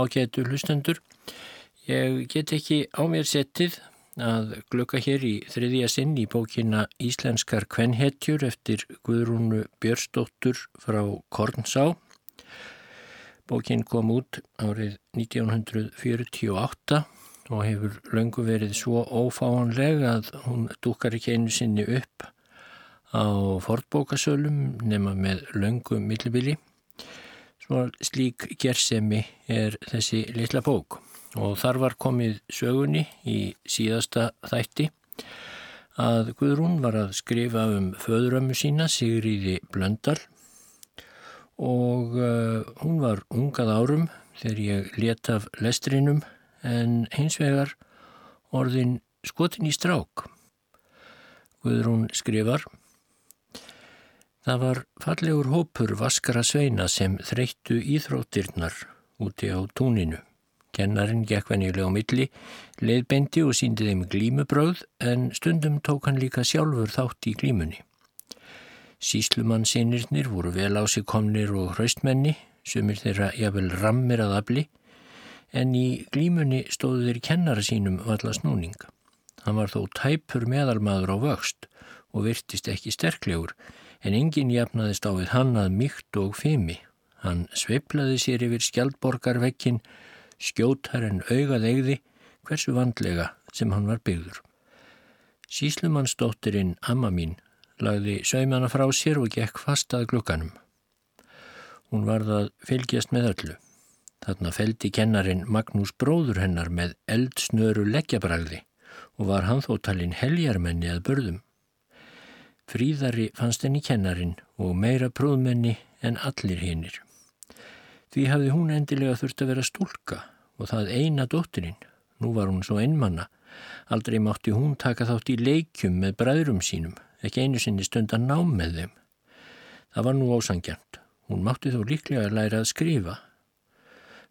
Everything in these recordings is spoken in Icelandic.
ágætu hlustendur. Ég get ekki á mér settið að glukka hér í þriðja sinn í bókina Íslenskar kvenhetjur eftir Guðrúnu Björnsdóttur frá Kornsá. Bókin kom út árið 1948 og hefur löngu verið svo ófáanleg að hún dúkar ekki einu sinni upp á fortbókasölum nema með löngu millibili. Slík gersemi er þessi litla bók og þar var komið sögunni í síðasta þætti að Guðrún var að skrifa um föðurömmu sína Sigriði Blöndal og uh, hún var ungað árum þegar ég let af lestrinum en hins vegar orðin skotin í strák. Guðrún skrifar Það var fallegur hópur vaskara sveina sem þreyttu íþróttirnar úti á túninu. Kennarin gekk venjulega á milli, leiðbendi og síndi þeim glímubröð en stundum tók hann líka sjálfur þátt í glímunni. Síslumann sinirnir voru vel á sig komnir og hraustmenni, sumir þeirra jafnvel rammir að afli, en í glímunni stóðu þeir kennara sínum valla snúning. Hann var þó tæpur meðalmaður á vöxt og virtist ekki sterklegur, en enginn jafnaðist á við hann að mýkt og fimi. Hann sveiplaði sér yfir skjaldborgarvekkin, skjótar en augað eigði hversu vandlega sem hann var byggður. Síslumannsdóttirinn, amma mín, lagði saumana frá sér og gekk fast að glukkanum. Hún varð að fylgjast með öllu. Þarna feldi kennarin Magnús bróður hennar með eldsnöru leggjabræði og var hann þó talinn heljarmenni að börðum. Fríðari fannst henni kennarin og meira próðmenni en allir hinnir. Því hafði hún endilega þurft að vera stúlka og það eina dóttirinn. Nú var hún svo einmanna. Aldrei mátti hún taka þátt í leikjum með bræðrum sínum, ekki einu sinni stund að ná með þeim. Það var nú ósangjant. Hún mátti þó líklega að læra að skrifa.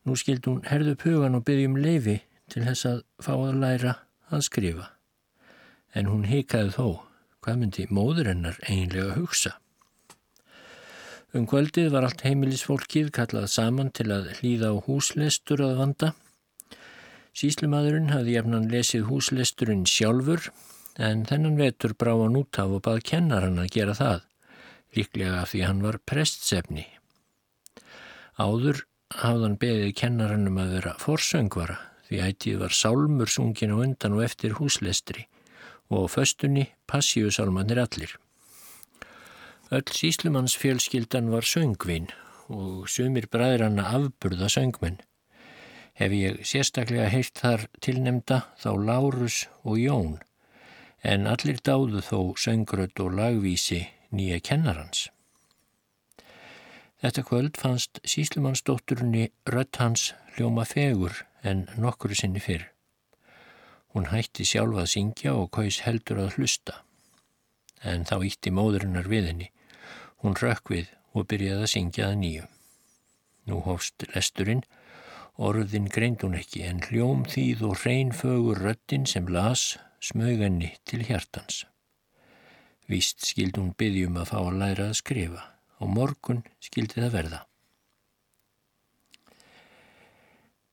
Nú skildi hún herðu pugan og byggjum leifi til þess að fá að læra að skrifa. En hún hikaði þó hvað myndi móður hennar eiginlega hugsa. Um kvöldið var allt heimilisfólkið kallað saman til að hlýða á húslestur að vanda. Síslumadurinn hafði jafnan lesið húslesturinn sjálfur en þennan vetur brá hann út af og bað kennar hann að gera það, líklega því hann var prestsefni. Áður hafðan beðið kennar hann um að vera forsöngvara því ætið var sálmur sungin á undan og eftir húslestri og föstunni passíusalmanir allir. Öll síslumanns fjölskyldan var söngvin og sumir bræðranna afburða söngmenn. Hef ég sérstaklega heilt þar tilnemda þá Lárus og Jón, en allir dáðu þó söngrödd og lagvísi nýja kennarans. Þetta kvöld fannst síslumannsdótturunni rött hans hljóma fegur en nokkuru sinni fyrr. Hún hætti sjálf að syngja og kaus heldur að hlusta. En þá ítti móðurinnar við henni. Hún rökk við og byrjaði að syngja að nýju. Nú hófst lesturinn, orðin greind hún ekki en hljóm þýð og reynfögur röttin sem las smögenni til hjartans. Vist skild hún byggjum að fá að læra að skrifa og morgun skildi það verða.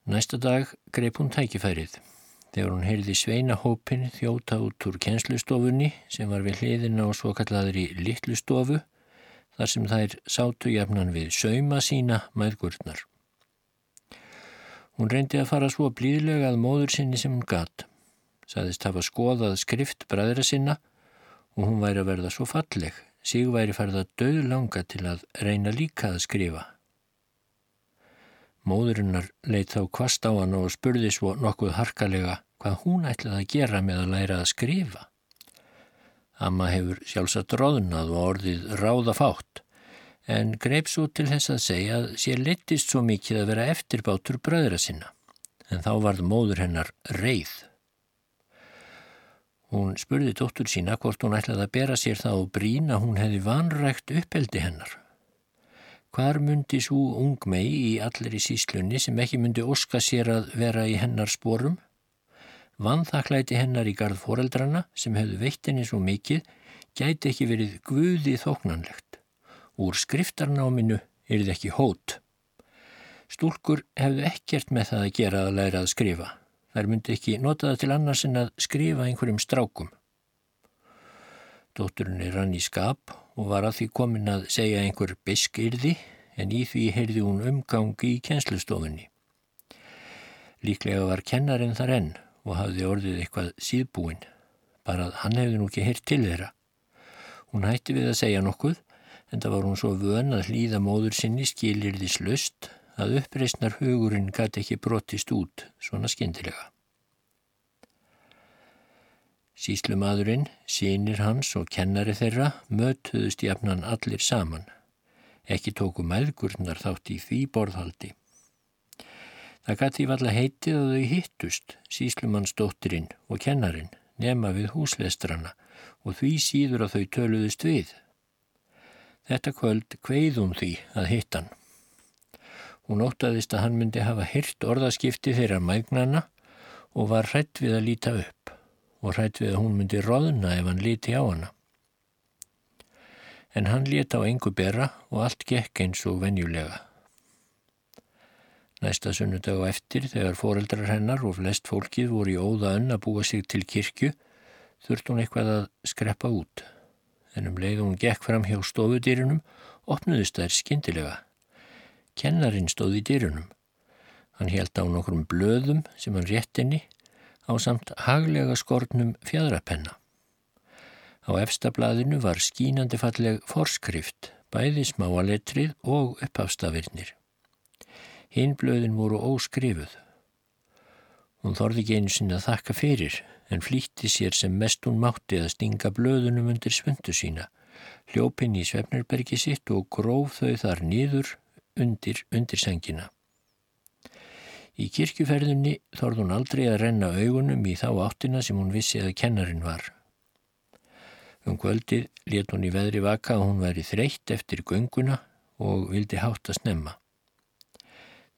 Næsta dag greip hún tækifærið þegar hún heyrði sveinahópin þjóta út úr kennslustofunni sem var við hliðina og svo kallaður í litlustofu þar sem þær sátu jafnan við sauma sína maðgurnar. Hún reyndi að fara svo blíðlega að móður sinni sem hún gatt. Saðist hafa skoðað skrift bræðra sinna og hún væri að verða svo falleg. Sig væri farið að döð langa til að reyna líka að skrifa. Móðurinnar leitt þá kvast á hann og spurði svo nokkuð harkalega hvað hún ætlaði að gera með að læra að skrifa. Amma hefur sjálfsagt róðnað og orðið ráðafátt en greip svo til þess að segja að sér litist svo mikið að vera eftirbátur bröðra sinna en þá varð móður hennar reið. Hún spurði dóttur sína hvort hún ætlaði að bera sér það og brína hún hefði vanrægt uppeldi hennar. Hvar myndi svo ung mei í allir í síslunni sem ekki myndi oska sér að vera í hennar sporum? Vanþaklæti hennar í garð foreldrana sem hefðu veitt henni svo mikið gæti ekki verið guði þóknanlegt. Úr skriftarnáminu er þið ekki hót. Stúlkur hefðu ekkert með það að gera að læra að skrifa. Þær myndi ekki nota það til annars en að skrifa einhverjum strákum. Dótturinn er rann í skap og var að því komin að segja einhver biskyrði en í því heyrði hún umgangi í kjenslustofunni. Líklega var kennarinn þar enn og hafði orðið eitthvað síðbúinn, bara að hann hefði nú ekki heyrt til þeirra. Hún hætti við að segja nokkuð en það var hún svo vön að hlýða móður sinni skilir því slust að uppreysnar hugurinn gæti ekki brotist út svona skindilega. Síslumadurinn, sínir hans og kennari þeirra mötuðust jafnan allir saman. Ekki tóku mæðgurnar þátt í því borðhaldi. Það gæti í valla heitið að þau hittust, síslumannsdóttirinn og kennarin, nema við húslestrana og því síður að þau töluðust við. Þetta kvöld kveið um því að hittan. Hún óttaðist að hann myndi hafa hyrt orðaskipti þeirra mægnana og var hrætt við að líta upp og hrætt við að hún myndi roðna ef hann líti á hana. En hann lét á engu bera og allt gekk eins og venjulega. Næsta sunnudag og eftir þegar foreldrar hennar og flest fólkið voru í óða önn að búa sig til kirkju þurft hún eitthvað að skreppa út. En um leið hún gekk fram hjá stofudýrinum opnuðist þær skindilega. Kennarin stóð í dyrunum. Hann held á nokkrum blöðum sem hann rétt inni á samt haglega skortnum fjadrapenna. Á efstablaðinu var skínandi falleg forskrift, bæði smáaletrið og uppafstafirnir. Hinn blöðin voru óskrifuð. Hún þorði ekki einu sinna að þakka fyrir en flýtti sér sem mest hún mátti að stinga blöðunum undir svöndu sína, hljópinn í Svefnarbergi sitt og gróf þau þar nýður undir undirsengina. Í kirkjuferðunni þorð hún aldrei að renna augunum í þá áttina sem hún vissi að kennarin var. Um kvöldið let hún í veðri vaka að hún væri þreytt eftir gönguna og vildi hátt að snemma.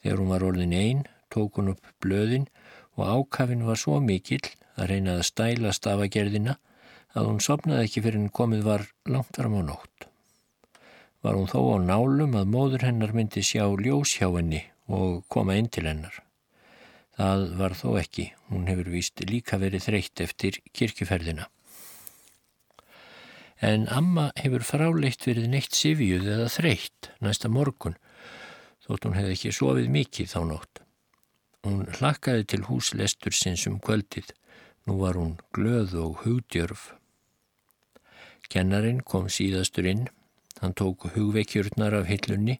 Þegar hún var orðin einn, tók hún upp blöðin og ákafin var svo mikill að reyna að stæla stafagerðina að hún sopnaði ekki fyrir henn komið var langt fram á nótt var hún þó á nálum að móður hennar myndi sjá ljós hjá henni og koma inn til hennar. Það var þó ekki, hún hefur víst líka verið þreytt eftir kirkjuferðina. En amma hefur fráleitt verið neitt sifjuð eða þreytt næsta morgun, þótt hún hefði ekki sofið mikið þá nótt. Hún hlakkaði til húslestur sinns um kvöldið, nú var hún glöð og hugdjörf. Kennarin kom síðastur inn Hann tók hugveikjurnar af hillunni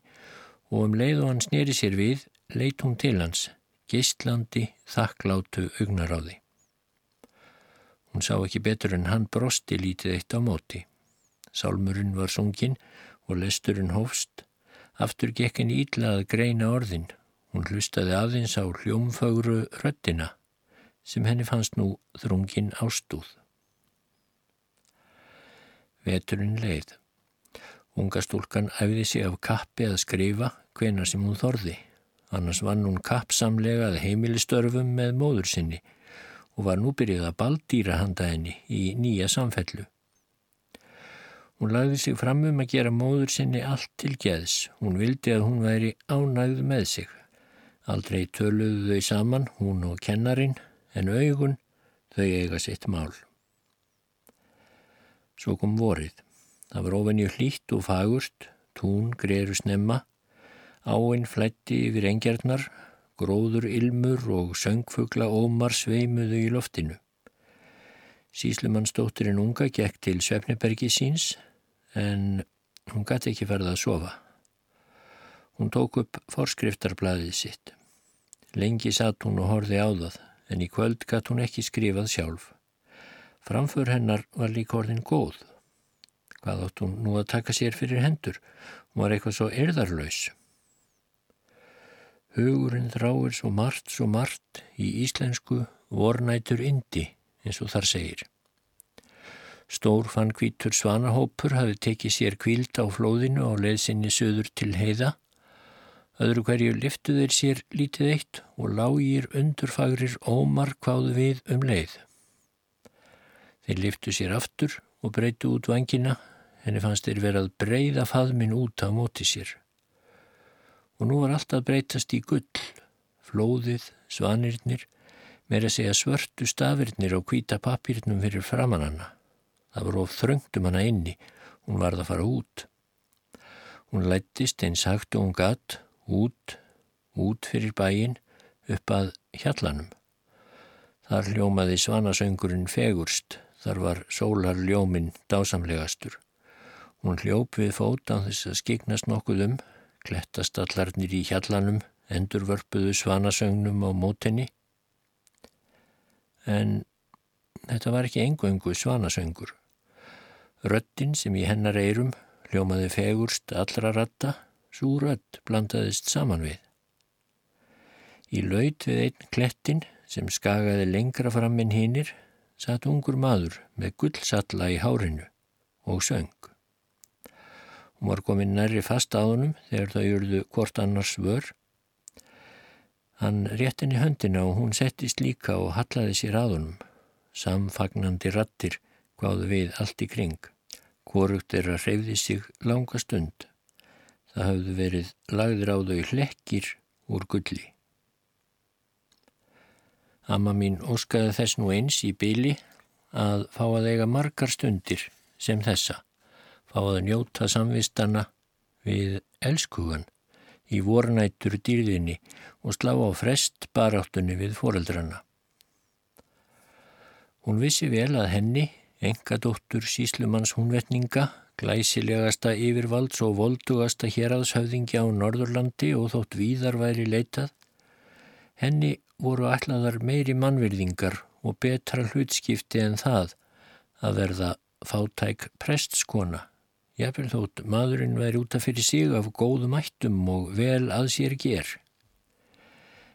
og um leið og hann sneri sér við, leitt hún til hans, gistlandi, þakklátu ugnaráði. Hún sá ekki betur en hann brosti lítið eitt á móti. Sálmurinn var sungin og lesturinn hófst. Aftur gekk henni ítla að greina orðin. Hún hlustaði aðeins á hljómfagru röttina sem henni fannst nú þrungin ástúð. Veturinn leið. Unga stúlkan æfði sig af kappi að skrifa hvena sem hún þorði. Annars vann hún kappsamlega að heimilistörfum með móður sinni og var nú byrjuð að baldýra handa henni í nýja samfellu. Hún lagði sig fram um að gera móður sinni allt til geðs. Hún vildi að hún væri ánægð með sig. Aldrei töluðu þau saman, hún og kennarin, en augun þau eiga sitt mál. Svo kom vorið. Það var ofenju hlýtt og fagurt, tún greiru snemma, áinn flætti yfir engjarnar, gróður ilmur og söngfugla ómar sveimuðu í loftinu. Síslumannsdóttirinn unga gekk til Svefnibergi síns en hún gæti ekki ferða að sofa. Hún tók upp forskriftarblæðið sitt. Lengi satt hún og horfi á það en í kvöld gæti hún ekki skrifað sjálf. Framför hennar var líka orðin góð. Hvað átt hún nú að taka sér fyrir hendur? Hún var eitthvað svo erðarlaus. Hugurinn þráir svo margt, svo margt í íslensku vornætur indi, eins og þar segir. Stór fann kvítur svanahópur hafi tekið sér kvíld á flóðinu á leðsinni söður til heiða. Öðru hverju liftu þeir sér lítið eitt og lágir undurfagrir ómar hvaðu við um leið. Þeir liftu sér aftur og breytu út vangina henni fannst þeir verið að breyða faðmin út á móti sér. og nú var alltaf breytast í gull, flóðið, svanirnir, meira segja svörtu stafirnir á hvita papírnum fyrir framannanna. Það var of þröngtum hana inni, hún varð að fara út. Hún lættist eins hægt og hún gatt, út, út fyrir bæin, upp að hjallanum. Þar ljómaði svanasöngurinn fegurst, þar var sólar ljóminn dásamlegastur. Hún hljóp við fót á þess að skiknast nokkuð um, Klettastallarnir í hjallanum endurvörpuðu svanasögnum á mótenni. En þetta var ekki engöngu svanasöngur. Röttin sem í hennar eirum hljómaði fegurst allra ratta, svo rött blandaðist saman við. Í laut við einn klettin sem skagaði lengra fram minn hinnir satt ungur maður með gullsalla í hárinu og söng. Hún var komin nærri fast á húnum þegar þau jörðu hvort annars vör. Hann rétt henni höndina og hún settist líka og hallaði sér að húnum. Samfagnandi rattir hvaðu við allt í kring. Hvorugt er að hreyfði sig langa stund. Það hafðu verið lagður á þau hlekkir úr gulli. Amma mín óskaði þess nú eins í byli að fá að eiga margar stundir sem þessa fá að njóta samvistana við elskugan í vornættur dýrðinni og slá á frest baráttunni við foreldrana. Hún vissi vel að henni, engadóttur síslumanns húnvetninga, glæsilegasta yfirvalds og voldugasta héraðshöfðingja á Norðurlandi og þótt víðar væri leitað, henni voru allaðar meiri mannverðingar og betra hlutskipti en það að verða fátæk prestskona Jafnvel þótt maðurinn væri útaf fyrir sig af góðum ættum og vel að sér ger.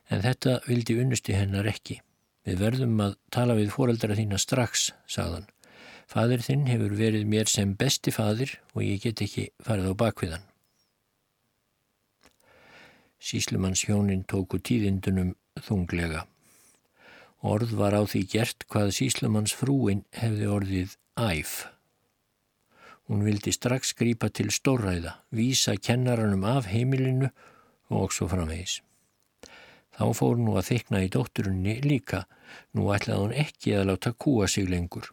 En þetta vildi unnusti hennar ekki. Við verðum að tala við foreldra þína strax, sagðan. Fadir þinn hefur verið mér sem besti fadir og ég get ekki farið á bakviðan. Síslumanns hjónin tóku tíðindunum þunglega. Orð var á því gert hvað síslumanns frúin hefði orðið æf. Hún vildi strax grípa til stórræða, vísa kennaranum af heimilinu og svo framvegis. Þá fór nú að þykna í dótturunni líka, nú ætlaði hún ekki að láta kúa sig lengur.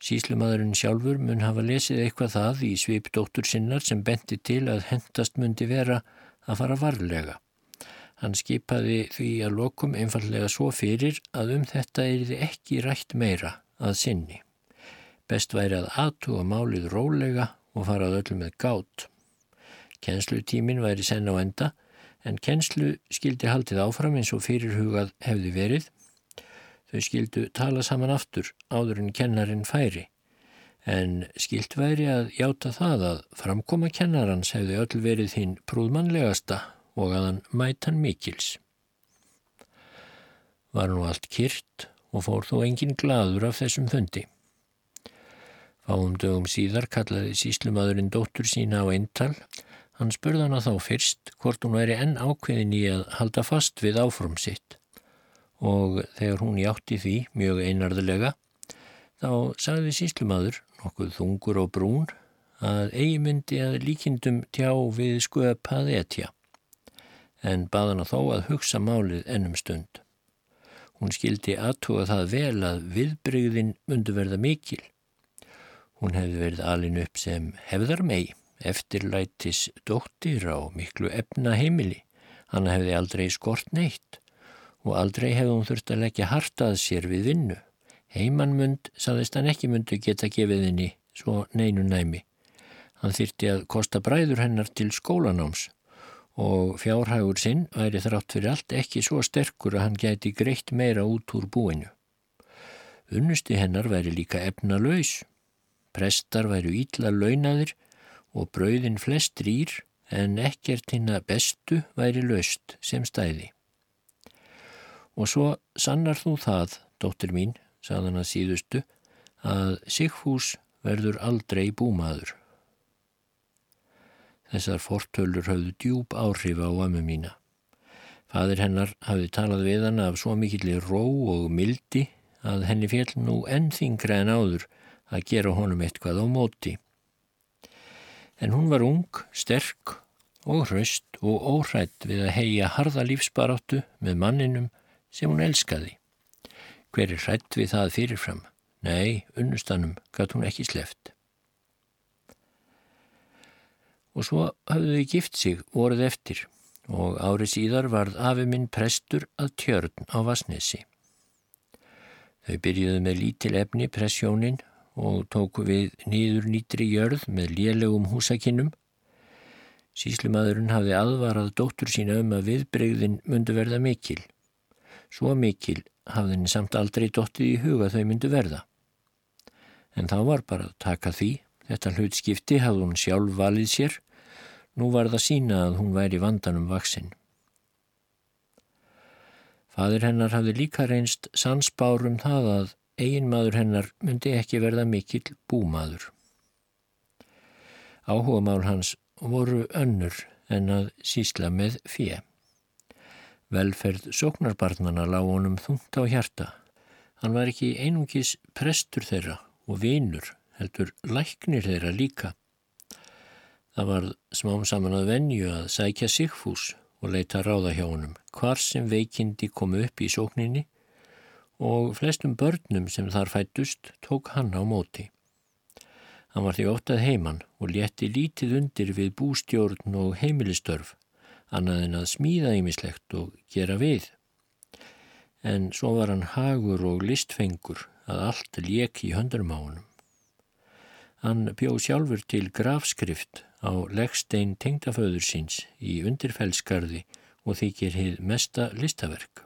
Síslumadurinn sjálfur mun hafa lesið eitthvað það í svip dóttur sinnar sem benti til að hendast mundi vera að fara varlega. Hann skipaði því að lokum einfallega svo fyrir að um þetta er þið ekki rætt meira að sinni. Best væri að aðtuga málið rólega og farað öllu með gátt. Kennslutímin væri senn á enda en kennslu skildi haldið áfram eins og fyrirhugað hefði verið. Þau skildu tala saman aftur áður en kennarin færi en skilt væri að játa það að framkoma kennarans hefði öll verið hinn prúðmannlegasta og að hann mætan mikils. Var nú allt kyrt og fór þó engin gladur af þessum fundi. Fáum dögum síðar kallaði síslumadurinn dóttur sína á eintal. Hann spurði hana þá fyrst hvort hún væri enn ákveðin í að halda fast við áfram sitt og þegar hún hjátti því mjög einarðulega þá sagði síslumadur, nokkuð þungur og brún, að eigi myndi að líkindum tjá við sköpað etja en baðana þó að hugsa málið ennum stund. Hún skildi aðtuga það vel að viðbrygðin mundu verða mikil Hún hefði verið alin upp sem hefðar mei, eftirlætis dóttir á miklu efna heimili. Hanna hefði aldrei skort neitt og aldrei hefði hún þurft að leggja hartað sér við vinnu. Heimannmund saðist hann ekki mundu geta gefið henni svo neinu næmi. Hann þyrti að kosta bræður hennar til skólanáms og fjárhægur sinn væri þrátt fyrir allt ekki svo sterkur að hann gæti greitt meira út úr búinu. Unnusti hennar væri líka efna laus Prestar væru ítla launadir og brauðin flest rýr en ekkert hinn að bestu væri löst sem stæði. Og svo sannar þú það, dóttir mín, saðan að síðustu, að Sigfús verður aldrei búmaður. Þessar fortölur hafðu djúb áhrif á ömmu mína. Fadir hennar hafði talað við hann af svo mikillir ró og mildi að henni fél nú enn þingra en áður að gera honum eitthvað á móti. En hún var ung, sterk og hraust og óhrætt við að heia harða lífsbaráttu með manninum sem hún elskaði. Hver er hrætt við það fyrirfram? Nei, unnustanum gæt hún ekki sleft. Og svo hafðu þau gift sig voruð eftir og árið síðar varð afi minn prestur að tjörn á Vasnesi. Þau byrjuðu með lítil efni pressjónin og tóku við nýður nýtri jörð með lélegum húsakinnum. Síslumadurinn hafði aðvarað dóttur sína um að viðbreyðin myndu verða mikil. Svo mikil hafði henni samt aldrei dóttið í huga þau myndu verða. En þá var bara að taka því. Þetta hlutskipti hafði hún sjálf valið sér. Nú var það sína að hún væri vandanum vaksinn. Fadir hennar hafði líka reynst sansbárum það að eiginmaður hennar myndi ekki verða mikill búmaður. Áhuga mál hans voru önnur en að sísla með fjö. Velferð sóknarbarnana lág honum þungt á hjarta. Hann var ekki einungis prestur þeirra og vinur, heldur læknir þeirra líka. Það var smám saman að venju að sækja Sigfús og leita ráða hjá honum, hvar sem veikindi komu upp í sókninni og flestum börnum sem þar fættust tók hann á móti. Hann var því óttað heimann og létti lítið undir við bústjórn og heimilistörf, annað en að smíða ýmislegt og gera við. En svo var hann hagur og listfengur að allt lék í höndunum á honum. Hann bjó sjálfur til grafskrift á leggstein tengdaföður síns í undirfellskarði og þykir hið mesta listaverk.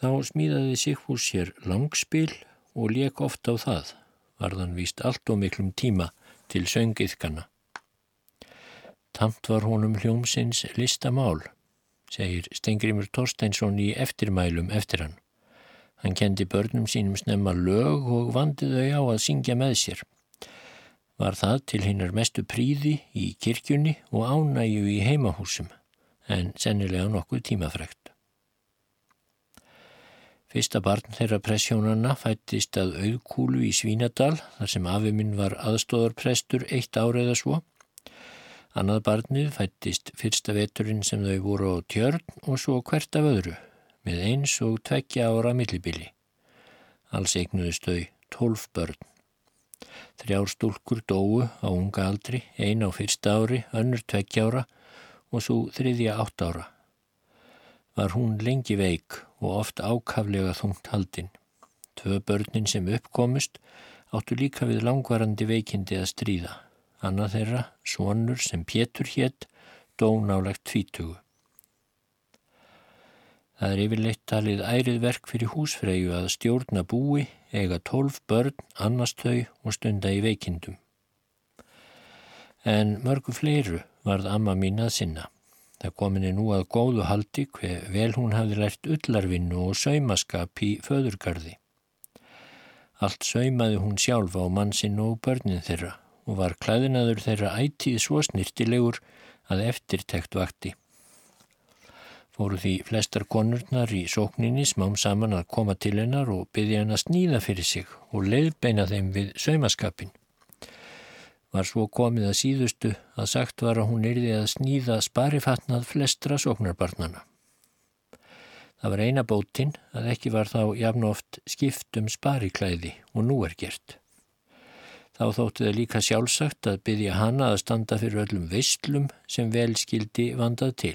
Þá smíðaði Sigfús sér langspil og leik ofta á það, varðan víst allt og miklum tíma til söngiðkana. Tamt var honum hljómsins listamál, segir Stengrimur Torsteinsson í eftirmælum eftir hann. Hann kendi börnum sínum snemma lög og vandi þau á að syngja með sér. Var það til hinnar mestu príði í kirkjunni og ánæju í heimahúsum, en sennilega nokkuð tímafrækt. Fyrsta barn þeirra pressjónanna fættist að auðkúlu í Svínadal þar sem afi minn var aðstóðarprestur eitt árið eða svo. Annað barnið fættist fyrsta veturinn sem þau voru á tjörn og svo hvert af öðru með eins og tveggja ára millibili. Alls eignuðist þau tólf börn. Þrjár stúlkur dóu á unga aldri, ein á fyrsta ári, önnur tveggja ára og svo þriðja átt ára var hún lengi veik og oft ákaflega þungt haldinn. Tvö börnin sem uppkomust áttu líka við langvarandi veikindi að stríða. Annað þeirra, sonur sem Pétur hétt, dó nálagt tvítugu. Það er yfirleitt talið ærið verk fyrir húsfreyju að stjórna búi, eiga tólf börn, annars þau og stunda í veikindum. En mörgu fleiru varð amma mín að sinna. Það kominni nú að góðu haldi hver vel hún hafði lært ullarvinnu og saumaskap í föðurgarði. Allt saumaði hún sjálf á mannsinn og börnin þeirra og var klæðinaður þeirra ætið svo snirtilegur að eftirtekt vakti. Fóru því flestar konurnar í sókninni smám saman að koma til hennar og byggja henn að snýða fyrir sig og leiðbeina þeim við saumaskapin var svo komið að síðustu að sagt var að hún yrði að snýða sparifatnað flestra sóknarbarnana. Það var eina bótinn að ekki var þá jafn oft skipt um spariklæði og nú er gert. Þá þótti það líka sjálfsagt að byggja hana að standa fyrir öllum veistlum sem vel skildi vandað til.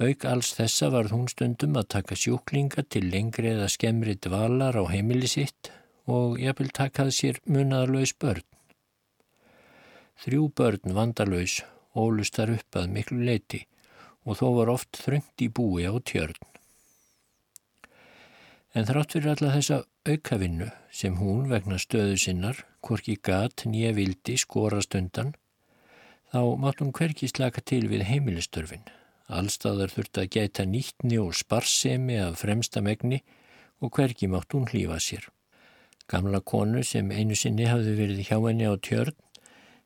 Auk alls þessa var hún stundum að taka sjúklinga til lengri eða skemmri dvalar á heimili sitt og jafnvel takað sér munaðarlaus börn. Þrjú börn vandalauðs ólust þar upp að miklu leiti og þó var oft þröngt í búi á tjörn. En þrátt fyrir alla þessa aukavinnu sem hún vegna stöðu sinnar, hvorki gat nýja vildi skorast undan, þá mátt hún hverki slaka til við heimilistörfin. Allstaðar þurfti að gæta nýttni og sparsemi af fremsta megni og hverki mátt hún hlýfa sér. Gamla konu sem einu sinni hafði verið hjá henni á tjörn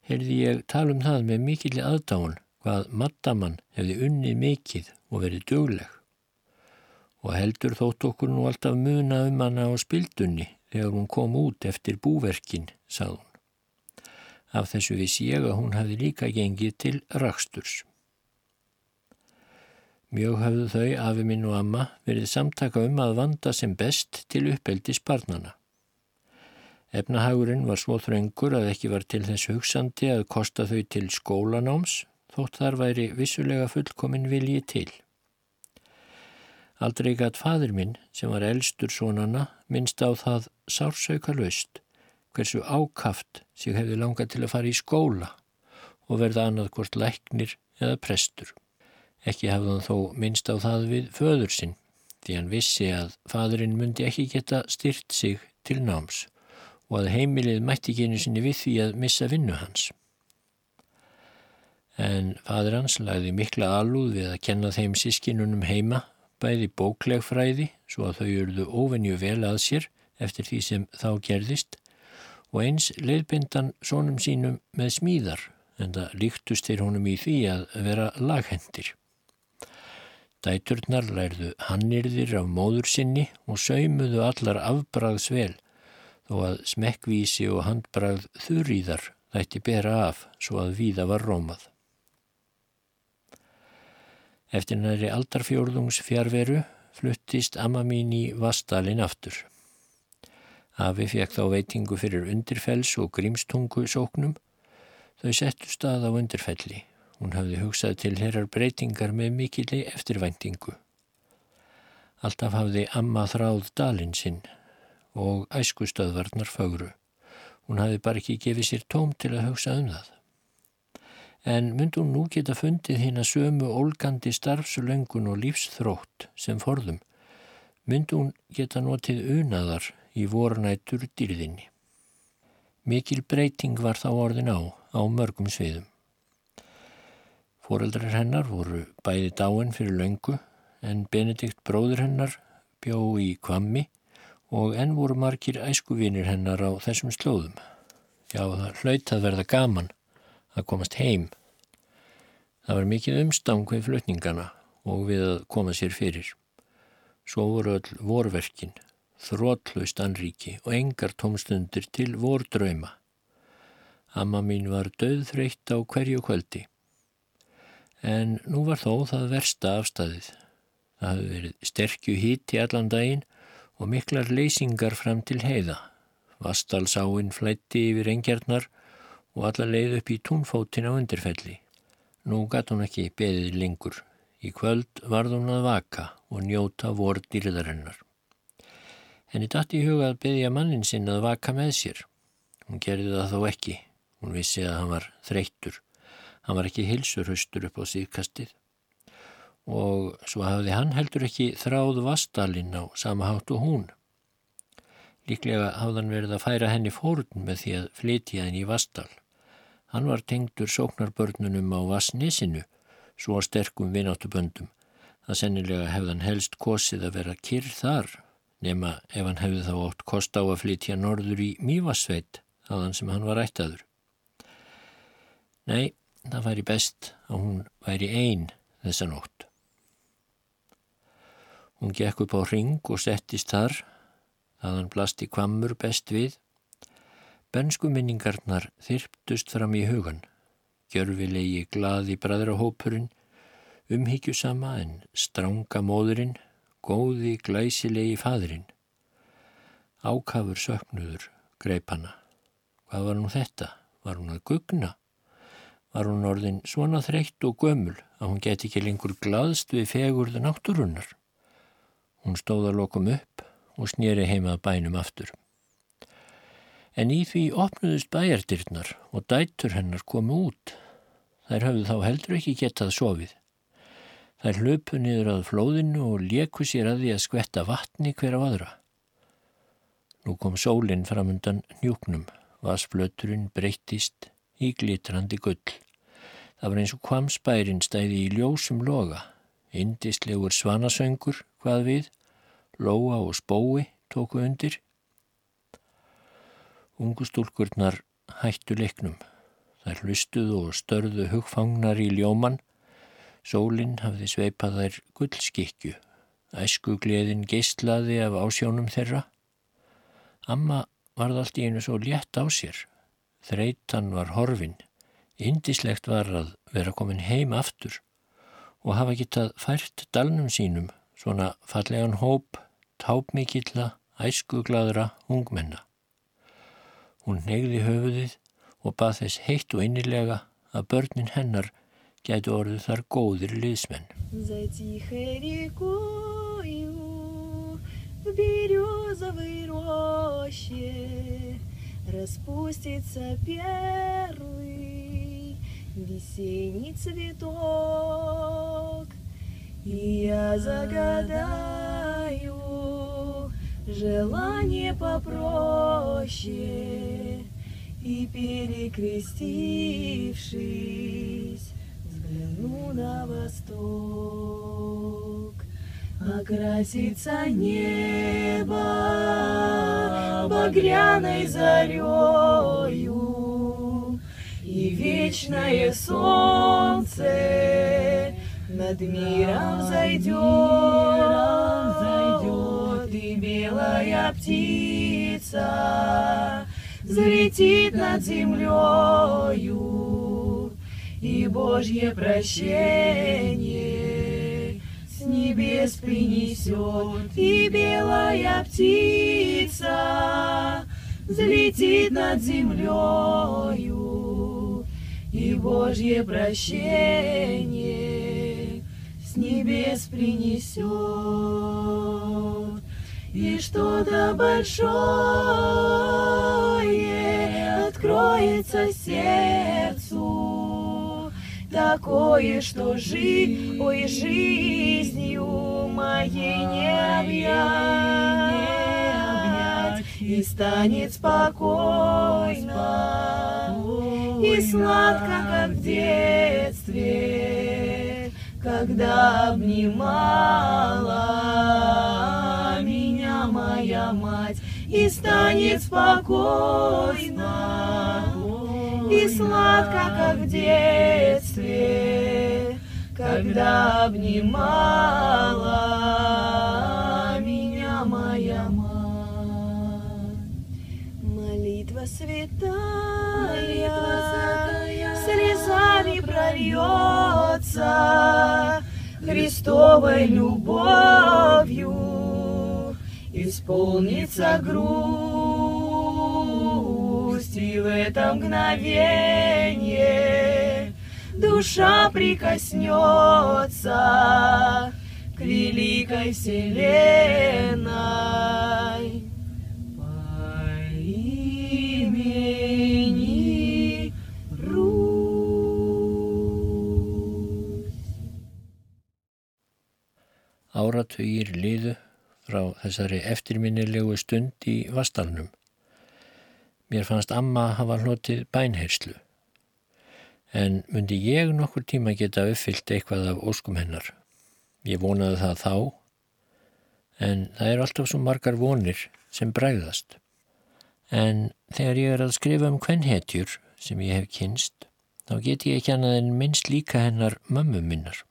heyrði ég tala um það með mikilli aðdáun hvað mattamann hefði unnið mikið og verið dögleg. Og heldur þótt okkur nú alltaf muna um hana á spildunni þegar hún kom út eftir búverkin, sað hún. Af þessu vissi ég að hún hafði líka gengið til raksturs. Mjög hafðu þau, afi minn og amma, verið samtaka um að vanda sem best til uppeldi sparnana. Efnahagurinn var svo þröngur að ekki var til þess hugsandi að kosta þau til skólanáms, þótt þar væri vissulega fullkomin vilji til. Aldrei gæt fadur minn, sem var elstur svonana, minnst á það sársauka löst hversu ákaft sig hefði langað til að fara í skóla og verða annað hvort læknir eða prestur. Ekki hafði hann þó minnst á það við föður sinn því hann vissi að fadurinn myndi ekki geta styrt sig til náms og að heimilið mætti genu sinni við því að missa vinnu hans. En fadur hans lagði mikla alúð við að kenna þeim sískinunum heima bæði bóklegfræði svo að þau eruðu ofennju vel að sér eftir því sem þá gerðist og eins leiðbindan sónum sínum með smíðar en það líktust þeir honum í því að vera laghendir. Dæturnar lærðu hannirðir af móður sinni og saumuðu allar afbragðs vel þó að smekkvísi og handbragð þurriðar þætti bera af svo að víða var rómað. Eftir næri aldarfjórðungs fjárveru fluttist amma mín í Vastalin aftur. Afi fekk þá veitingu fyrir undirfells og grímstungu sóknum. Þau settu stað á undirfelli. Hún hafði hugsað til herrar breytingar með mikilli eftirvæntingu. Alltaf hafði amma þráð dalinn sinn og æskustöðvarnar fögru. Hún hafði bara ekki gefið sér tóm til að hugsa um það. En myndi hún nú geta fundið hinn að sömu ólgandi starfsulöngun og lífsþrótt sem forðum. Myndi hún geta notið unaðar í vornættur dýrðinni. Mikil breyting var þá orðin á, á mörgum sviðum. Fóreldrar hennar voru bæði dáin fyrir löngu en Benedikt bróður hennar bjó í kvammi og enn voru margir æskuvinir hennar á þessum slóðum. Já, það hlaut að verða gaman að komast heim. Það var mikið umstang við flutningana og við að koma sér fyrir. Svo voru öll vorverkin þrótlaust anríki og engar tómstundir til vordrauma. Amma mín var döðþreytt á hverju kvöldi. En nú var þó það versta afstæðið. Það hafði verið sterkju hít í allan daginn og miklar leysingar fram til heiða. Vastalsáinn flætti yfir engjarnar og alla leið upp í túnfótin á undirfelli. Nú gatt hún ekki beðið lengur. Í kvöld varð hún að vaka og njóta vor dýrðarinnar. Henni dætt í huga að byggja mannin sinn að vaka með sér. Hún gerði það þó ekki. Hún vissi að hann var þreyttur. Hann var ekki hilsurhaustur upp á síðkastið. Og svo hafði hann heldur ekki þráð vastalinn á sama hátt og hún. Líklega hafði hann verið að færa henni fórun með því að flytja henni í vastal. Hann var tengdur sóknarbörnunum á vasnisinu, svo sterkum vináttuböndum. Það sennilega hefði hann helst kosið að vera kyrr þar nema ef hann hefði þá ótt kost á að flytja norður í Mývasveit þaðan sem hann var ættaður. Nei, það væri best að hún væri einn þessa nótt. Hún gekk upp á ring og settist þar, þaðan blasti kvammur best við. Bönsku minningarnar þyrptust fram í hugan, gjörfilegi glaði bræðrahópurinn, umhyggjusama en stránga móðurinn, góði glæsilegi fadrin. Ákafur söknuður greip hana. Hvað var hún þetta? Var hún að gugna? Var hún orðin svona þreytt og gömul að hún geti ekki lengur glaðst við fegurðu náttúrunnar? Hún stóða lokum upp og snýri heimað bænum aftur. En í því opnuðust bæjardirnar og dætur hennar komu út. Þær hafðu þá heldur ekki getað sofið. Þær hlöpu niður að flóðinu og leku sér að því að skvetta vatni hver af aðra. Nú kom sólinn framundan njúknum, vasflöturinn breyttist í glitrandi gull. Það var eins og kvamspærin stæði í ljósum loga, indislegur svanasöngur, hvað við, lóa og spói tóku undir. Ungustúlkurnar hættu leiknum. Þær hlustuðu og störðu hugfangnar í ljóman Sólinn hafði sveipað þær gullskikju. Æsku gleðin geistlaði af ásjónum þeirra. Amma varð allt í einu svo létt á sér. þreitan var horfin, indislegt var að vera komin heim aftur og hafa getað fært dalnum sínum svona fallegan hóp, tápmikilla, æskugladra ungmenna. Hún negði höfuðið og bað þess heitt og innilega að börnin hennar gætu orðið þar góðir liðsmenn. Распустится первый весенний цветок, И я загадаю Желание попроще, И перекрестившись, взгляну на восток. Окрасится небо багряной зарею, И вечное солнце над миром зайдет, белая птица взлетит над землею, и Божье прощение с небес принесет, и белая птица взлетит над землею, и Божье прощение с небес принесет, и что-то большое откроется сердцу, такое, что жи, ой, жизнью моей не объять, и станет спокойно и сладко, как в детстве, когда обнимала моя мать, и станет спокойно и сладко, как в детстве, когда обнимала меня моя мать. Молитва святая, слезами прольется Христовой любовью, исполнится грусть, и в это мгновение душа прикоснется к великой вселенной. По имени Русь. Áratugir liðu frá þessari eftirminnilegu stund í Vastalnum. Mér fannst amma hafa hlotið bænherslu. En myndi ég nokkur tíma geta uppfyllt eitthvað af óskum hennar. Ég vonaði það þá, en það er alltaf svo margar vonir sem bræðast. En þegar ég er að skrifa um kvennhetjur sem ég hef kynst, þá get ég ekki annað en minnst líka hennar mömmu minnar.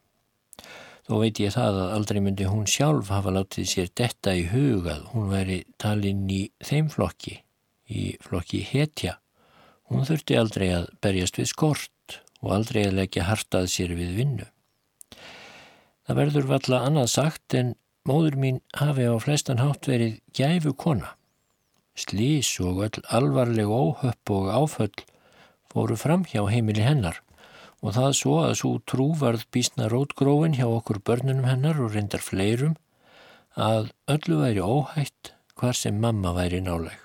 Þó veit ég það að aldrei myndi hún sjálf hafa látið sér detta í hugað. Hún væri talinn í þeim flokki, í flokki hetja. Hún þurfti aldrei að berjast við skort og aldrei að leggja hartað sér við vinnu. Það verður valla annað sagt en móður mín hafi á flestan hátt verið gæfu kona. Slís og öll alvarleg óhöpp og áföll fóru fram hjá heimili hennar og það svo að svo trú varð bísna rótgróin hjá okkur börnunum hennar og reyndar fleirum að öllu væri óhætt hvar sem mamma væri náleg.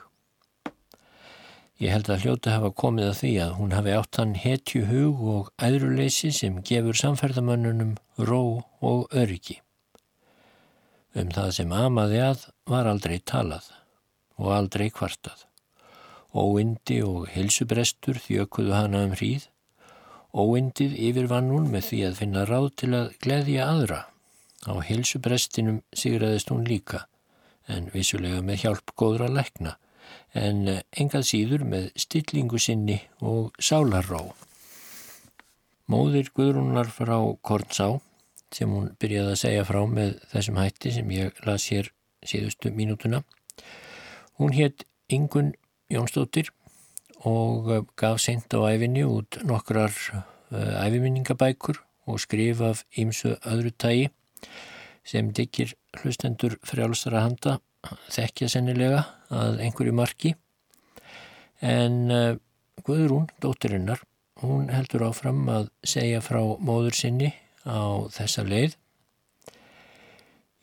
Ég held að hljóta hafa komið að því að hún hafi átt hann hetju hug og æðruleysi sem gefur samferðamönnunum ró og öryggi. Um það sem amaði að var aldrei talað og aldrei kvartað. Óindi og hilsubrestur þjökuðu hana um hríð. Óindið yfirvann hún með því að finna ráð til að gleðja aðra. Á hilsubrestinum sigraðist hún líka, en vissulega með hjálp góðra lekna, en engað síður með stillingu sinni og sálarró. Móðir Guðrúnar frá Kornsá, sem hún byrjaði að segja frá með þessum hætti sem ég las hér síðustu mínútuna, hún hétt Ingun Jónsdóttir og eh, gaf seint á æfinni út nokkrar uh, æfiminningabækur og skrifaf ímsu öðru tægi sem diggir hlustendur frjálsara handa þekkja sennilega að einhverju marki en uh, Guðrún, dóttirinnar, hún heldur áfram að segja frá móður sinni á þessa leið.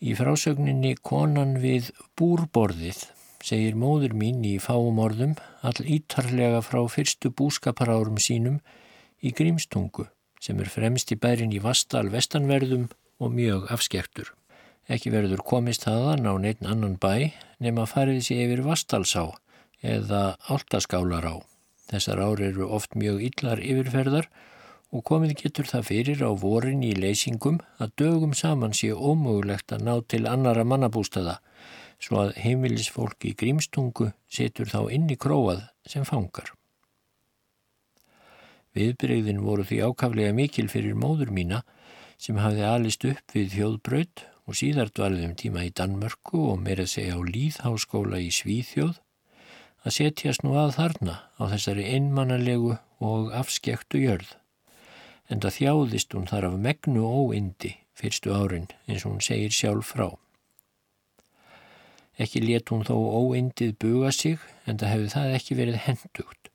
Í frásögninni konan við búrborðið segir móður mín í fáum orðum all ítarlega frá fyrstu búskaparárum sínum í Grímstungu sem er fremst í bærin í Vastal vestanverðum og mjög afskektur. Ekki verður komist þaðan á neitt annan bæ nema farið sér yfir Vastalsá eða Áltaskálar á. Þessar ári eru oft mjög illar yfirferðar og komið getur það fyrir á vorin í leysingum að dögum saman sé ómögulegt að ná til annara mannabústaða svo að heimilisfólk í grímstungu setur þá inn í króað sem fangar. Viðbreyðin voru því ákaflega mikil fyrir móður mína sem hafði alist upp við þjóðbraut og síðar dvalðum tíma í Danmörku og meira segja á Líðháskóla í Svíþjóð að setjast nú að þarna á þessari einmannalegu og afskektu jörð en það þjáðist hún þar af megnu óindi fyrstu árin eins og hún segir sjálf frá. Ekki let hún þó óindið buga sig en það hefði það ekki verið hendugt.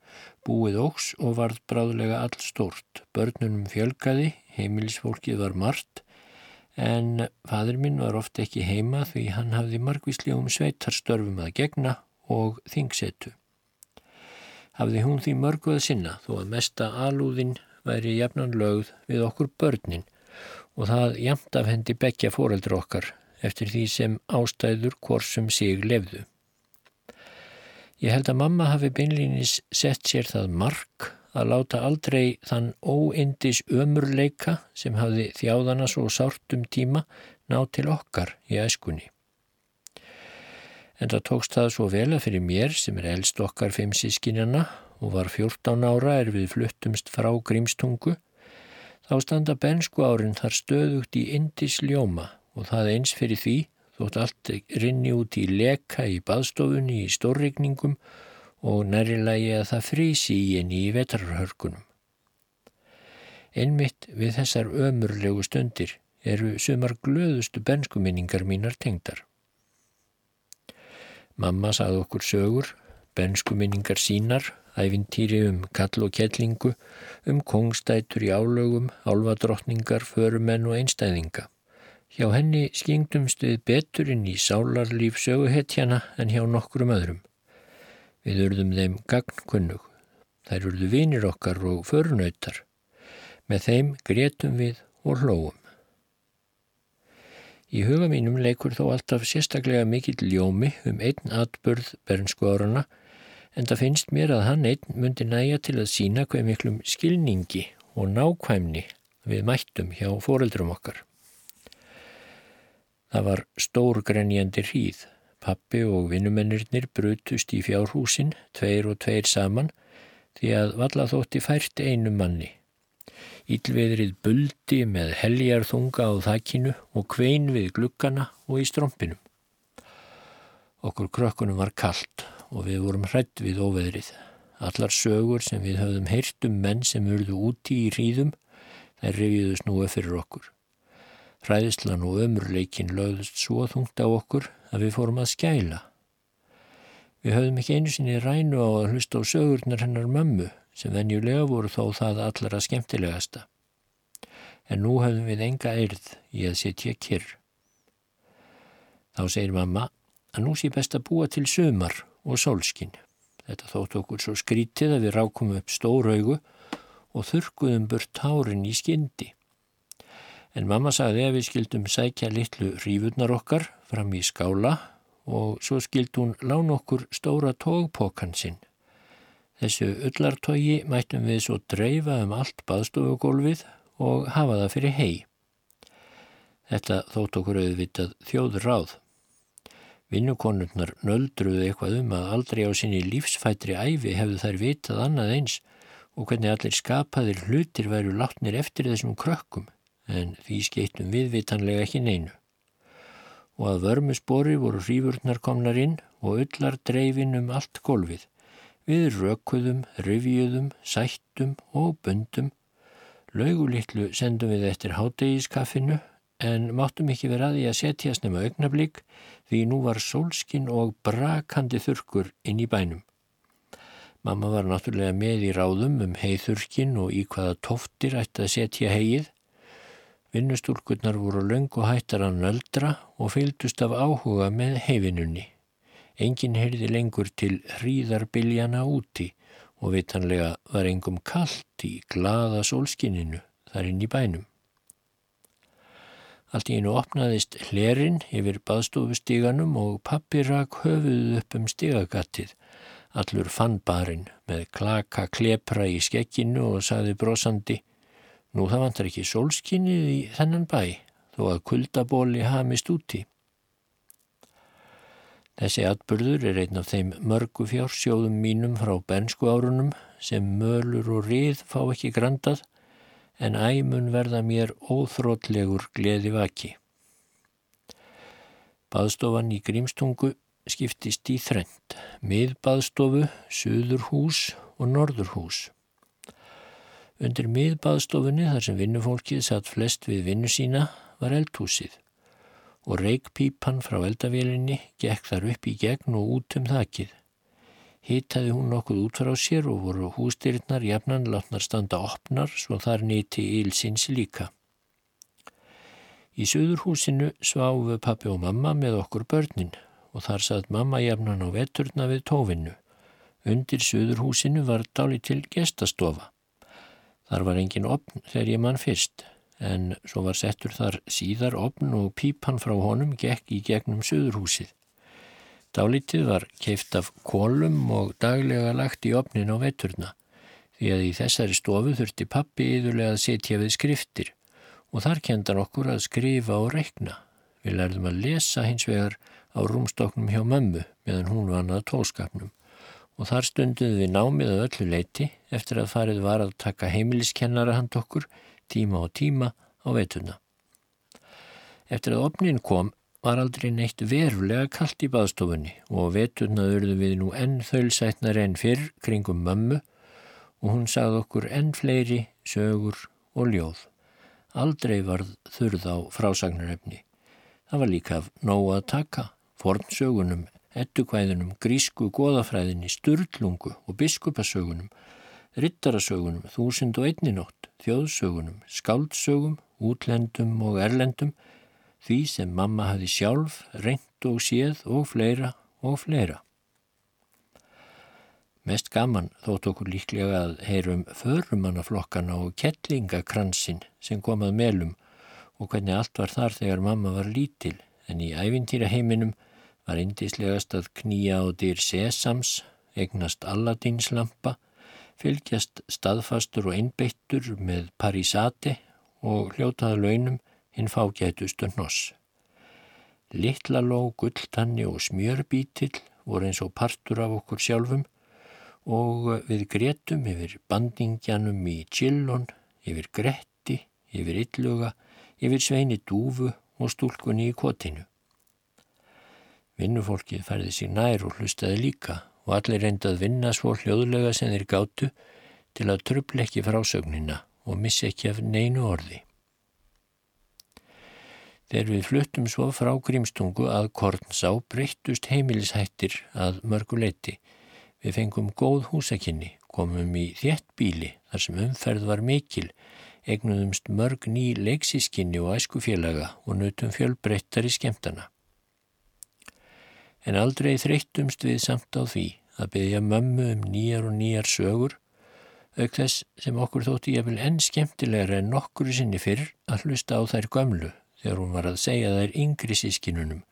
Búið óks og varð bráðlega all stort. Börnunum fjölgaði, heimilisfólkið var margt en fadur minn var ofta ekki heima því hann hafði margvíslegum sveitarstörfum að gegna og þingsetu. Hafði hún því mörgu að sinna þó að mesta alúðin væri jafnan lögð við okkur börnin og það jamt af hendi bekja fóreldur okkar eftir því sem ástæður hvorsum sig lefðu. Ég held að mamma hafi beinlýnis sett sér það mark að láta aldrei þann óindis ömurleika sem hafi þjáðana svo sártum tíma ná til okkar í æskunni. En það tókst það svo vel að fyrir mér sem er eldst okkar fimm sískinjana og var 14 ára er við fluttumst frá Grímstungu, þá standa bensku árin þar stöðugt í Indis ljóma og það eins fyrir því þótt allt rinni út í leka í baðstofunni í stórregningum og nærilagi að það frísi í enni í vetrarhörkunum. Einmitt við þessar ömurlegu stundir eru sumar glöðustu benskuminningar mínar tengdar. Mamma sað okkur sögur, benskuminningar sínar æfintýri um kall og kellingu, um kongstætur í álögum, álvadrottningar, förumenn og einstæðinga. Hjá henni skingdumst við betur inn í sálarlíf söguhetjana en hjá nokkrum öðrum. Við urðum þeim gagnkunnug. Þær urðu vinir okkar og förunautar. Með þeim gretum við og hlóum. Í huga mínum leikur þó alltaf sérstaklega mikill ljómi um einn atbörð bernsku árana en það finnst mér að hann einn myndi næja til að sína hver miklum skilningi og nákvæmni við mættum hjá foreldrum okkar. Það var stór grenjandi hríð. Pappi og vinnumennirnir brutust í fjárhúsin, tveir og tveir saman, því að valla þótti fært einu manni. Ílveðrið buldi með heljarþunga á þakkinu og kvein við glukkana og í strómpinum. Okkur krökkunum var kallt og við vorum hrætt við óveðrið. Allar sögur sem við höfðum heyrt um menn sem urðu úti í hríðum, þær reviðu snúið fyrir okkur. Hræðislan og ömurleikin lögðust svo þungt á okkur að við fórum að skæla. Við höfðum ekki einu sinni rænu á að hlusta á sögurnar hennar mömmu sem venjulega voru þó það allra skemmtilegasta. En nú höfðum við enga eirð í að setja kyrr. Þá segir mamma að nú sé best að búa til sömar og sólskinn. Þetta þótt okkur svo skrítið að við rákum upp stór augu og þurkuðum burt tárin í skyndi. En mamma sagði að við skildum sækja litlu rífurnar okkar fram í skála og svo skild hún lán okkur stóra tógpókan sinn. Þessu öllartógi mættum við svo dreifa um allt baðstofugólfið og hafa það fyrir hei. Þetta þótt okkur auðvitað þjóður ráð. Vinnukonurnar nöldruðu eitthvað um að aldrei á sinni lífsfættri æfi hefðu þær vitað annað eins og hvernig allir skapaðir hlutir væru látnir eftir þessum krökkum en því skeittum viðvitanlega ekki neinu. Og að vörmusbori voru hrífurnar komnar inn og öllar dreifin um allt golfið. Við rökuðum, rivjuðum, sættum og bundum. Laugulitlu sendum við eftir hátegiskaffinu en máttum ekki vera að því að setjast nema augnablík því nú var sólskinn og brakandi þurkur inn í bænum. Mamma var náttúrulega með í ráðum um heiðurkin og í hvaða tóftir ætti að setja heið. Vinnustúlkurnar voru löng og hættar að nöldra og fylgdust af áhuga með heifinunni. Engin heyrði lengur til hríðarbiljana úti og vitanlega var engum kallt í glada sólskinninu þar inn í bænum. Allt í einu opnaðist hlerinn yfir baðstofustíganum og pappi rak höfuð upp um stígagattið. Allur fann barinn með klaka klepra í skekkinu og saði brosandi Nú það vantar ekki sólskinnið í þennan bæ þó að kuldabóli hamist úti. Þessi atbyrður er einn af þeim mörgu fjársjóðum mínum frá bernsku árunum sem mölur og rið fá ekki grandað en æmun verða mér óþrótlegur gleði vaki. Baðstofan í Grímstungu skiptist í þrend, miðbaðstofu, söðurhús og norðurhús. Undir miðbaðstofunni þar sem vinnufólkið satt flest við vinnu sína var eldhúsið og reikpípan frá eldavélinni gekk þar upp í gegn og út um þakkið. Hitaði hún nokkuð út frá sér og voru hústyrnar jafnan látnar standa opnar svo þar nýti ílsins líka. Í söðurhúsinu sváfu pappi og mamma með okkur börnin og þar satt mamma jafnan á veturna við tófinnu. Undir söðurhúsinu var dáli til gestastofa. Þar var engin opn þegar ég mann fyrst en svo var settur þar síðar opn og pípan frá honum gekk í gegnum söðurhúsið. Dálítið var keift af kólum og daglega lagt í opnin á veturna því að í þessari stofu þurfti pappi yðurlega að setja við skriftir og þar kendan okkur að skrifa og reikna. Við lærðum að lesa hins vegar á rúmstoknum hjá mömmu meðan hún vannað tólskapnum og þar stunduð við námið að öllu leiti eftir að farið var að taka heimiliskennara hand okkur tíma og tíma á veituna. Eftir að opnin kom var aldrei neitt verulega kallt í baðstofunni og vetuna urðu við nú enn þölsætnar enn fyrr kringum mömmu og hún sagði okkur enn fleiri sögur og ljóð. Aldrei varð þurð á frásagnarefni. Það var líka af nóg að taka, fornsögunum, ettukvæðunum, grísku, goðafræðinni, sturlungu og biskupasögunum, rittarasögunum, þúsind og einninótt, þjóðsögunum, skáldsögum, útlendum og erlendum, því sem mamma hafi sjálf, reynd og séð og fleira og fleira. Mest gaman þótt okkur líklega að heyrum förumannaflokkana og kettlingakransin sem komað melum og hvernig allt var þar þegar mamma var lítil en í ævintýra heiminum var indislegast að knýja á dyr sesams, egnast alladinslampa fylgjast staðfastur og einbeittur með parísati og hljótaða launum hinn fágætustu hnoss. Littlaló, gulltanni og smjörbítill voru eins og partur af okkur sjálfum og við gretum yfir bandingjanum í Chillon, yfir Gretti, yfir Illuga, yfir Sveini Dúfu og stúlkunni í Kotinu. Vinnufólkið færði sér nær og hlustaði líka og allir reyndað vinna svo hljóðlega sem þeir gáttu til að trubla ekki frásögnina og missi ekki af neinu orði. Þegar við fluttum svo frá grímstungu að Kornsá breyttust heimilishættir að mörguleiti. Við fengum góð húsakinni, komum í þétt bíli þar sem umferð var mikil, egnuðumst mörg ný leiksískinni og æskufélaga og nutum fjölbreyttar í skemtana en aldrei þreyttumst við samt á því að byggja mömmu um nýjar og nýjar sögur, auk þess sem okkur þótti ég vil enn skemmtilegra en nokkuru sinni fyrr að hlusta á þær gömlu þegar hún var að segja þær yngri sískinunum,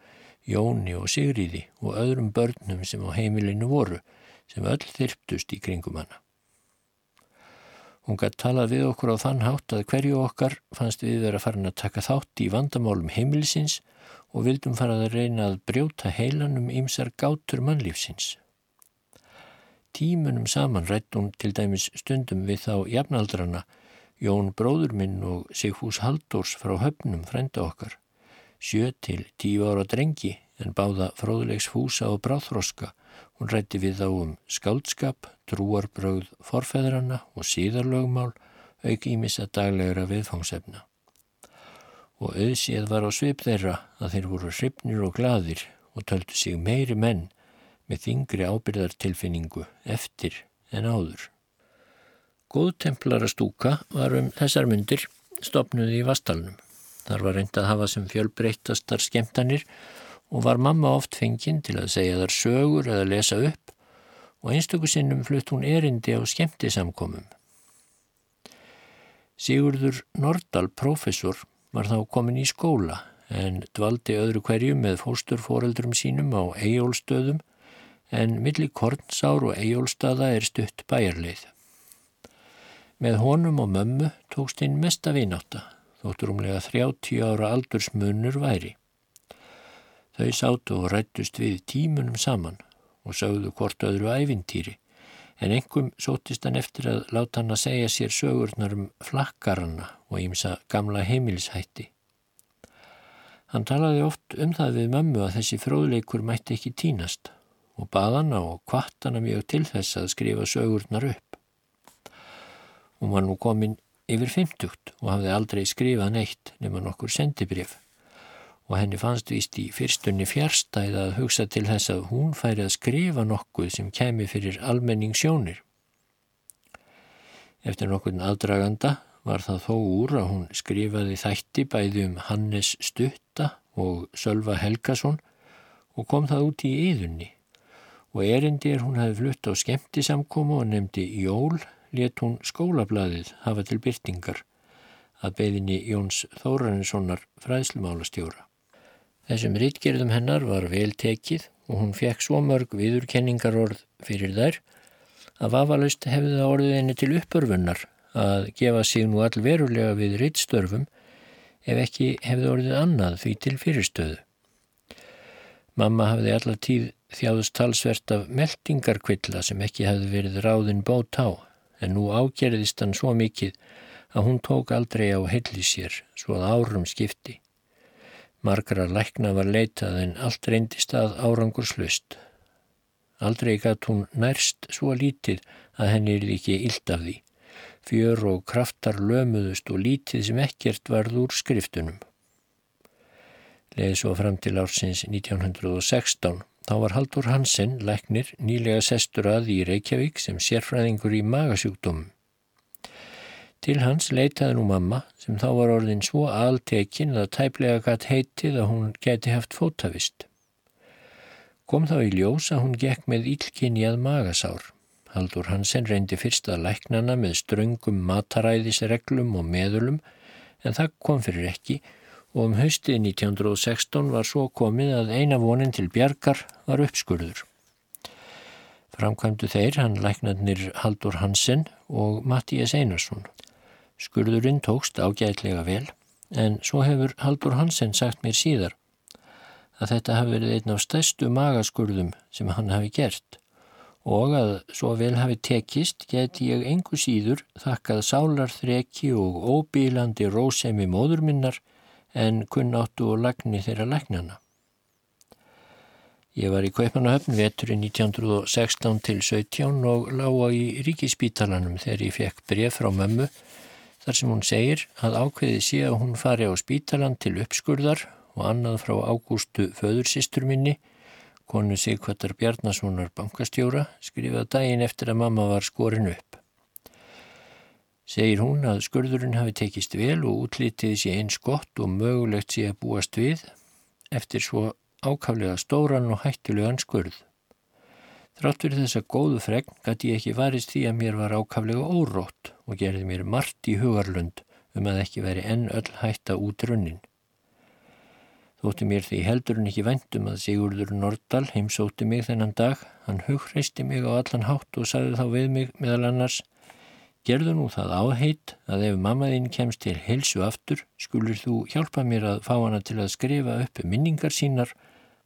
Jóni og Sigriði og öðrum börnum sem á heimilinu voru, sem öll þyrptust í kringum hana. Hún gætt talað við okkur á þann hátt að hverju okkar fannst við vera farin að taka þátt í vandamálum heimilisins og vildum farað að reyna að brjóta heilanum ýmsar gátur mannlífsins. Tímunum saman rættum til dæmis stundum við þá jafnaldrana Jón bróður minn og Sigfús Haldórs frá höfnum frænda okkar. Sjö til tíu ára drengi en báða fróðulegs fúsa og bráþroska. Hún rætti við þá um skáldskap, trúarbröð forfeðrana og síðarlögmál auk ímissa daglegra viðfangsefna. Og auðsíð var á svip þeirra að þeir voru hrifnir og gladir og töldu sig meiri menn með þingri ábyrðartilfinningu eftir en áður. Góðtemplara stúka var um þessar myndir stopnuði í Vastalunum. Þar var reynd að hafa sem fjölbreyttastar skemtanir og var mamma oft fenginn til að segja þar sögur eða lesa upp og einstöku sinnum flutt hún erindi á skemtisamkomum. Sigurður Nordal, professor, var þá komin í skóla en dvaldi öðru hverju með fósturforeldrum sínum á eigólstöðum en milli Kornsár og eigólstada er stutt bæjarleið. Með honum og mömmu tókst einn mesta vináta þóttur umlega 30 ára aldursmunur væri. Þau sátu og rættust við tímunum saman og sögðu hvort öðru ævintýri, en engum sótist hann eftir að láta hann að segja sér sögurnar um flakkaranna og ímsa gamla heimilshætti. Hann talaði oft um það við mömmu að þessi fróðleikur mætti ekki tínast og baðana og kvartana mjög til þess að skrifa sögurnar upp. Hún var nú komin yfir 50 og hafði aldrei skrifað neitt nema nokkur sendibrif og henni fannst vist í fyrstunni fjärstæð að hugsa til þess að hún færi að skrifa nokkuð sem kemi fyrir almenning sjónir. Eftir nokkurn aðdraganda var það þó úr að hún skrifaði þætti bæði um Hannes Stutta og Sölva Helgason og kom það út í yðunni og erindi er hún hafi flutt á skemmtisamkomu og nefndi Jól let hún skólablaðið hafa til byrtingar að beðinni Jóns Þórarinssonar fræðslumálastjóra. Þessum rítgerðum hennar var vel tekið og hún fekk svo mörg viðurkenningarorð fyrir þær að vafalaust hefði það orðið henni til uppörfunnar að gefa sig nú allverulega við rittstörfum ef ekki hefði orðið annað því til fyrirstöðu. Mamma hafði allar tíð þjáðust talsvert af meldingarkvilla sem ekki hefði verið ráðin bót á en nú ágerðist hann svo mikið að hún tók aldrei á helli sér svo að árum skipti. Margra lækna var leitað en allt reyndist að árangur slust. Aldrei gatt hún nærst svo lítið að henni er ekki illt af því. Fjör og kraftar lömuðust og lítið sem ekkert varð úr skriftunum. Leði svo fram til ársins 1916 Þá var Haldur Hansen, læknir, nýlega sestur að í Reykjavík sem sérfræðingur í magasjúkdómum. Til hans leitaði nú mamma sem þá var orðin svo altekin að tæplega gatt heitið að hún geti haft fótavist. Kom þá í ljós að hún gekk með ílkinjað magasár. Haldur Hansen reyndi fyrst að læknana með ströngum mataræðisreglum og meðulum en það kom fyrir ekki og um haustið 1916 var svo komið að eina vonin til bjargar var uppskurður. Framkvæmdu þeir hann læknarnir Haldur Hansen og Mattías Einarsson. Skurðurinn tókst ágætlega vel en svo hefur Haldur Hansen sagt mér síðar að þetta hafi verið einn af stærstu magaskurðum sem hann hafi gert og að svo vel hafi tekist geti ég engu síður þakkað sálarþreki og óbílandi rósemi móðurminnar en kunnáttu og lagni þeirra lagnana. Ég var í Kaupanahöfn veturinn 1916 til 17 og lága í ríkispítalanum þegar ég fekk bref frá mömmu þar sem hún segir að ákveði sé að hún fari á spítalan til uppskurðar og annað frá ágústu föðursistur minni, konu Sigvartar Bjarnasonar bankastjóra, skrifað daginn eftir að mamma var skorin upp. Segir hún að skurðurinn hafi tekist vel og útlítið sé eins gott og mögulegt sé að búast við eftir svo ákaflega stóran og hættulegan skurð. Þráttur þessa góðu fregn gæti ég ekki varist því að mér var ákaflega órótt og gerði mér margt í hugarlund um að ekki veri enn öll hætta út runnin. Þótti mér því heldurinn ekki vendum að Sigurður Nordal heimsótti mig þennan dag, hann hugreisti mig á allan hátt og sagði þá við mig meðal annars Gerðu nú það áheit að ef mammaðinn kemst til helsu aftur skulur þú hjálpa mér að fá hana til að skrifa upp minningar sínar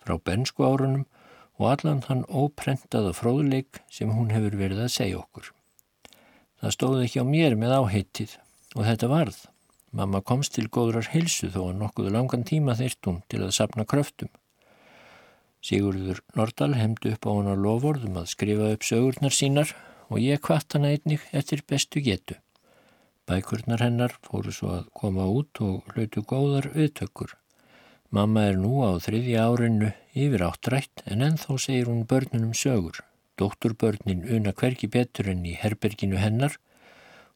frá bensku árunum og allan þann óprentaða fróðleik sem hún hefur verið að segja okkur. Það stóði ekki á mér með áheitið og þetta varð. Mamma komst til góðrar helsu þó að nokkuðu langan tíma hún til að sapna kröftum. Sigurður Nordal hefndi upp á hana lofórðum að skrifa upp sögurnar sínar og ég kvart hana einnig eftir bestu getu. Bækurnar hennar fóru svo að koma út og hlautu góðar auðtökkur. Mamma er nú á þriðja árinu yfir áttrætt en ennþá segir hún börnunum sögur. Dótturbörnin una hverki betur enn í herberginu hennar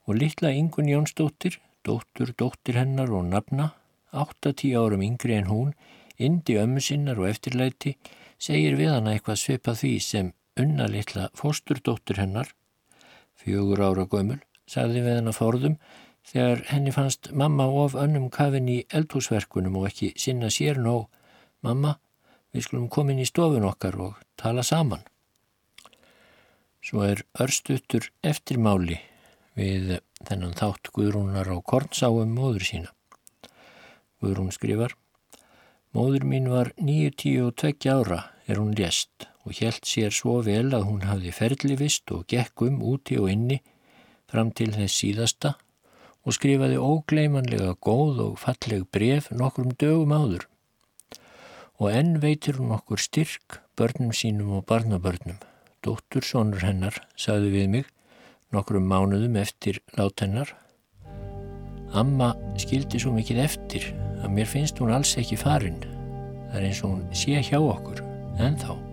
og litla Ingun Jónsdóttir, dóttur, dóttir hennar og nafna, 8-10 árum yngri en hún, indi ömmu sinnar og eftirlæti, segir við hana eitthvað svipað því sem unna litla fósturdóttur hennar, fjögur ára gömul, sagði við hana fórðum þegar henni fannst mamma of önnum kafin í eldhúsverkunum og ekki sinna sér nóg. Mamma, við skulum komin í stofun okkar og tala saman. Svo er örstuttur eftirmáli við þennan þátt Guðrúnar á Kornsáum móður sína. Guðrún skrifar Móður mín var 9-10 ára er hún lést og helt sér svo vel að hún hafði ferlivist og gekk um úti og inni fram til þess síðasta og skrifaði ógleimanlega góð og falleg bref nokkrum dögum áður. Og enn veitir hún okkur styrk börnum sínum og barnabörnum. Dóttur sonur hennar sagði við mig nokkrum mánuðum eftir lát hennar. Amma skildi svo mikið eftir að mér finnst hún alls ekki farin. Það er eins og hún sé hjá okkur, en þá.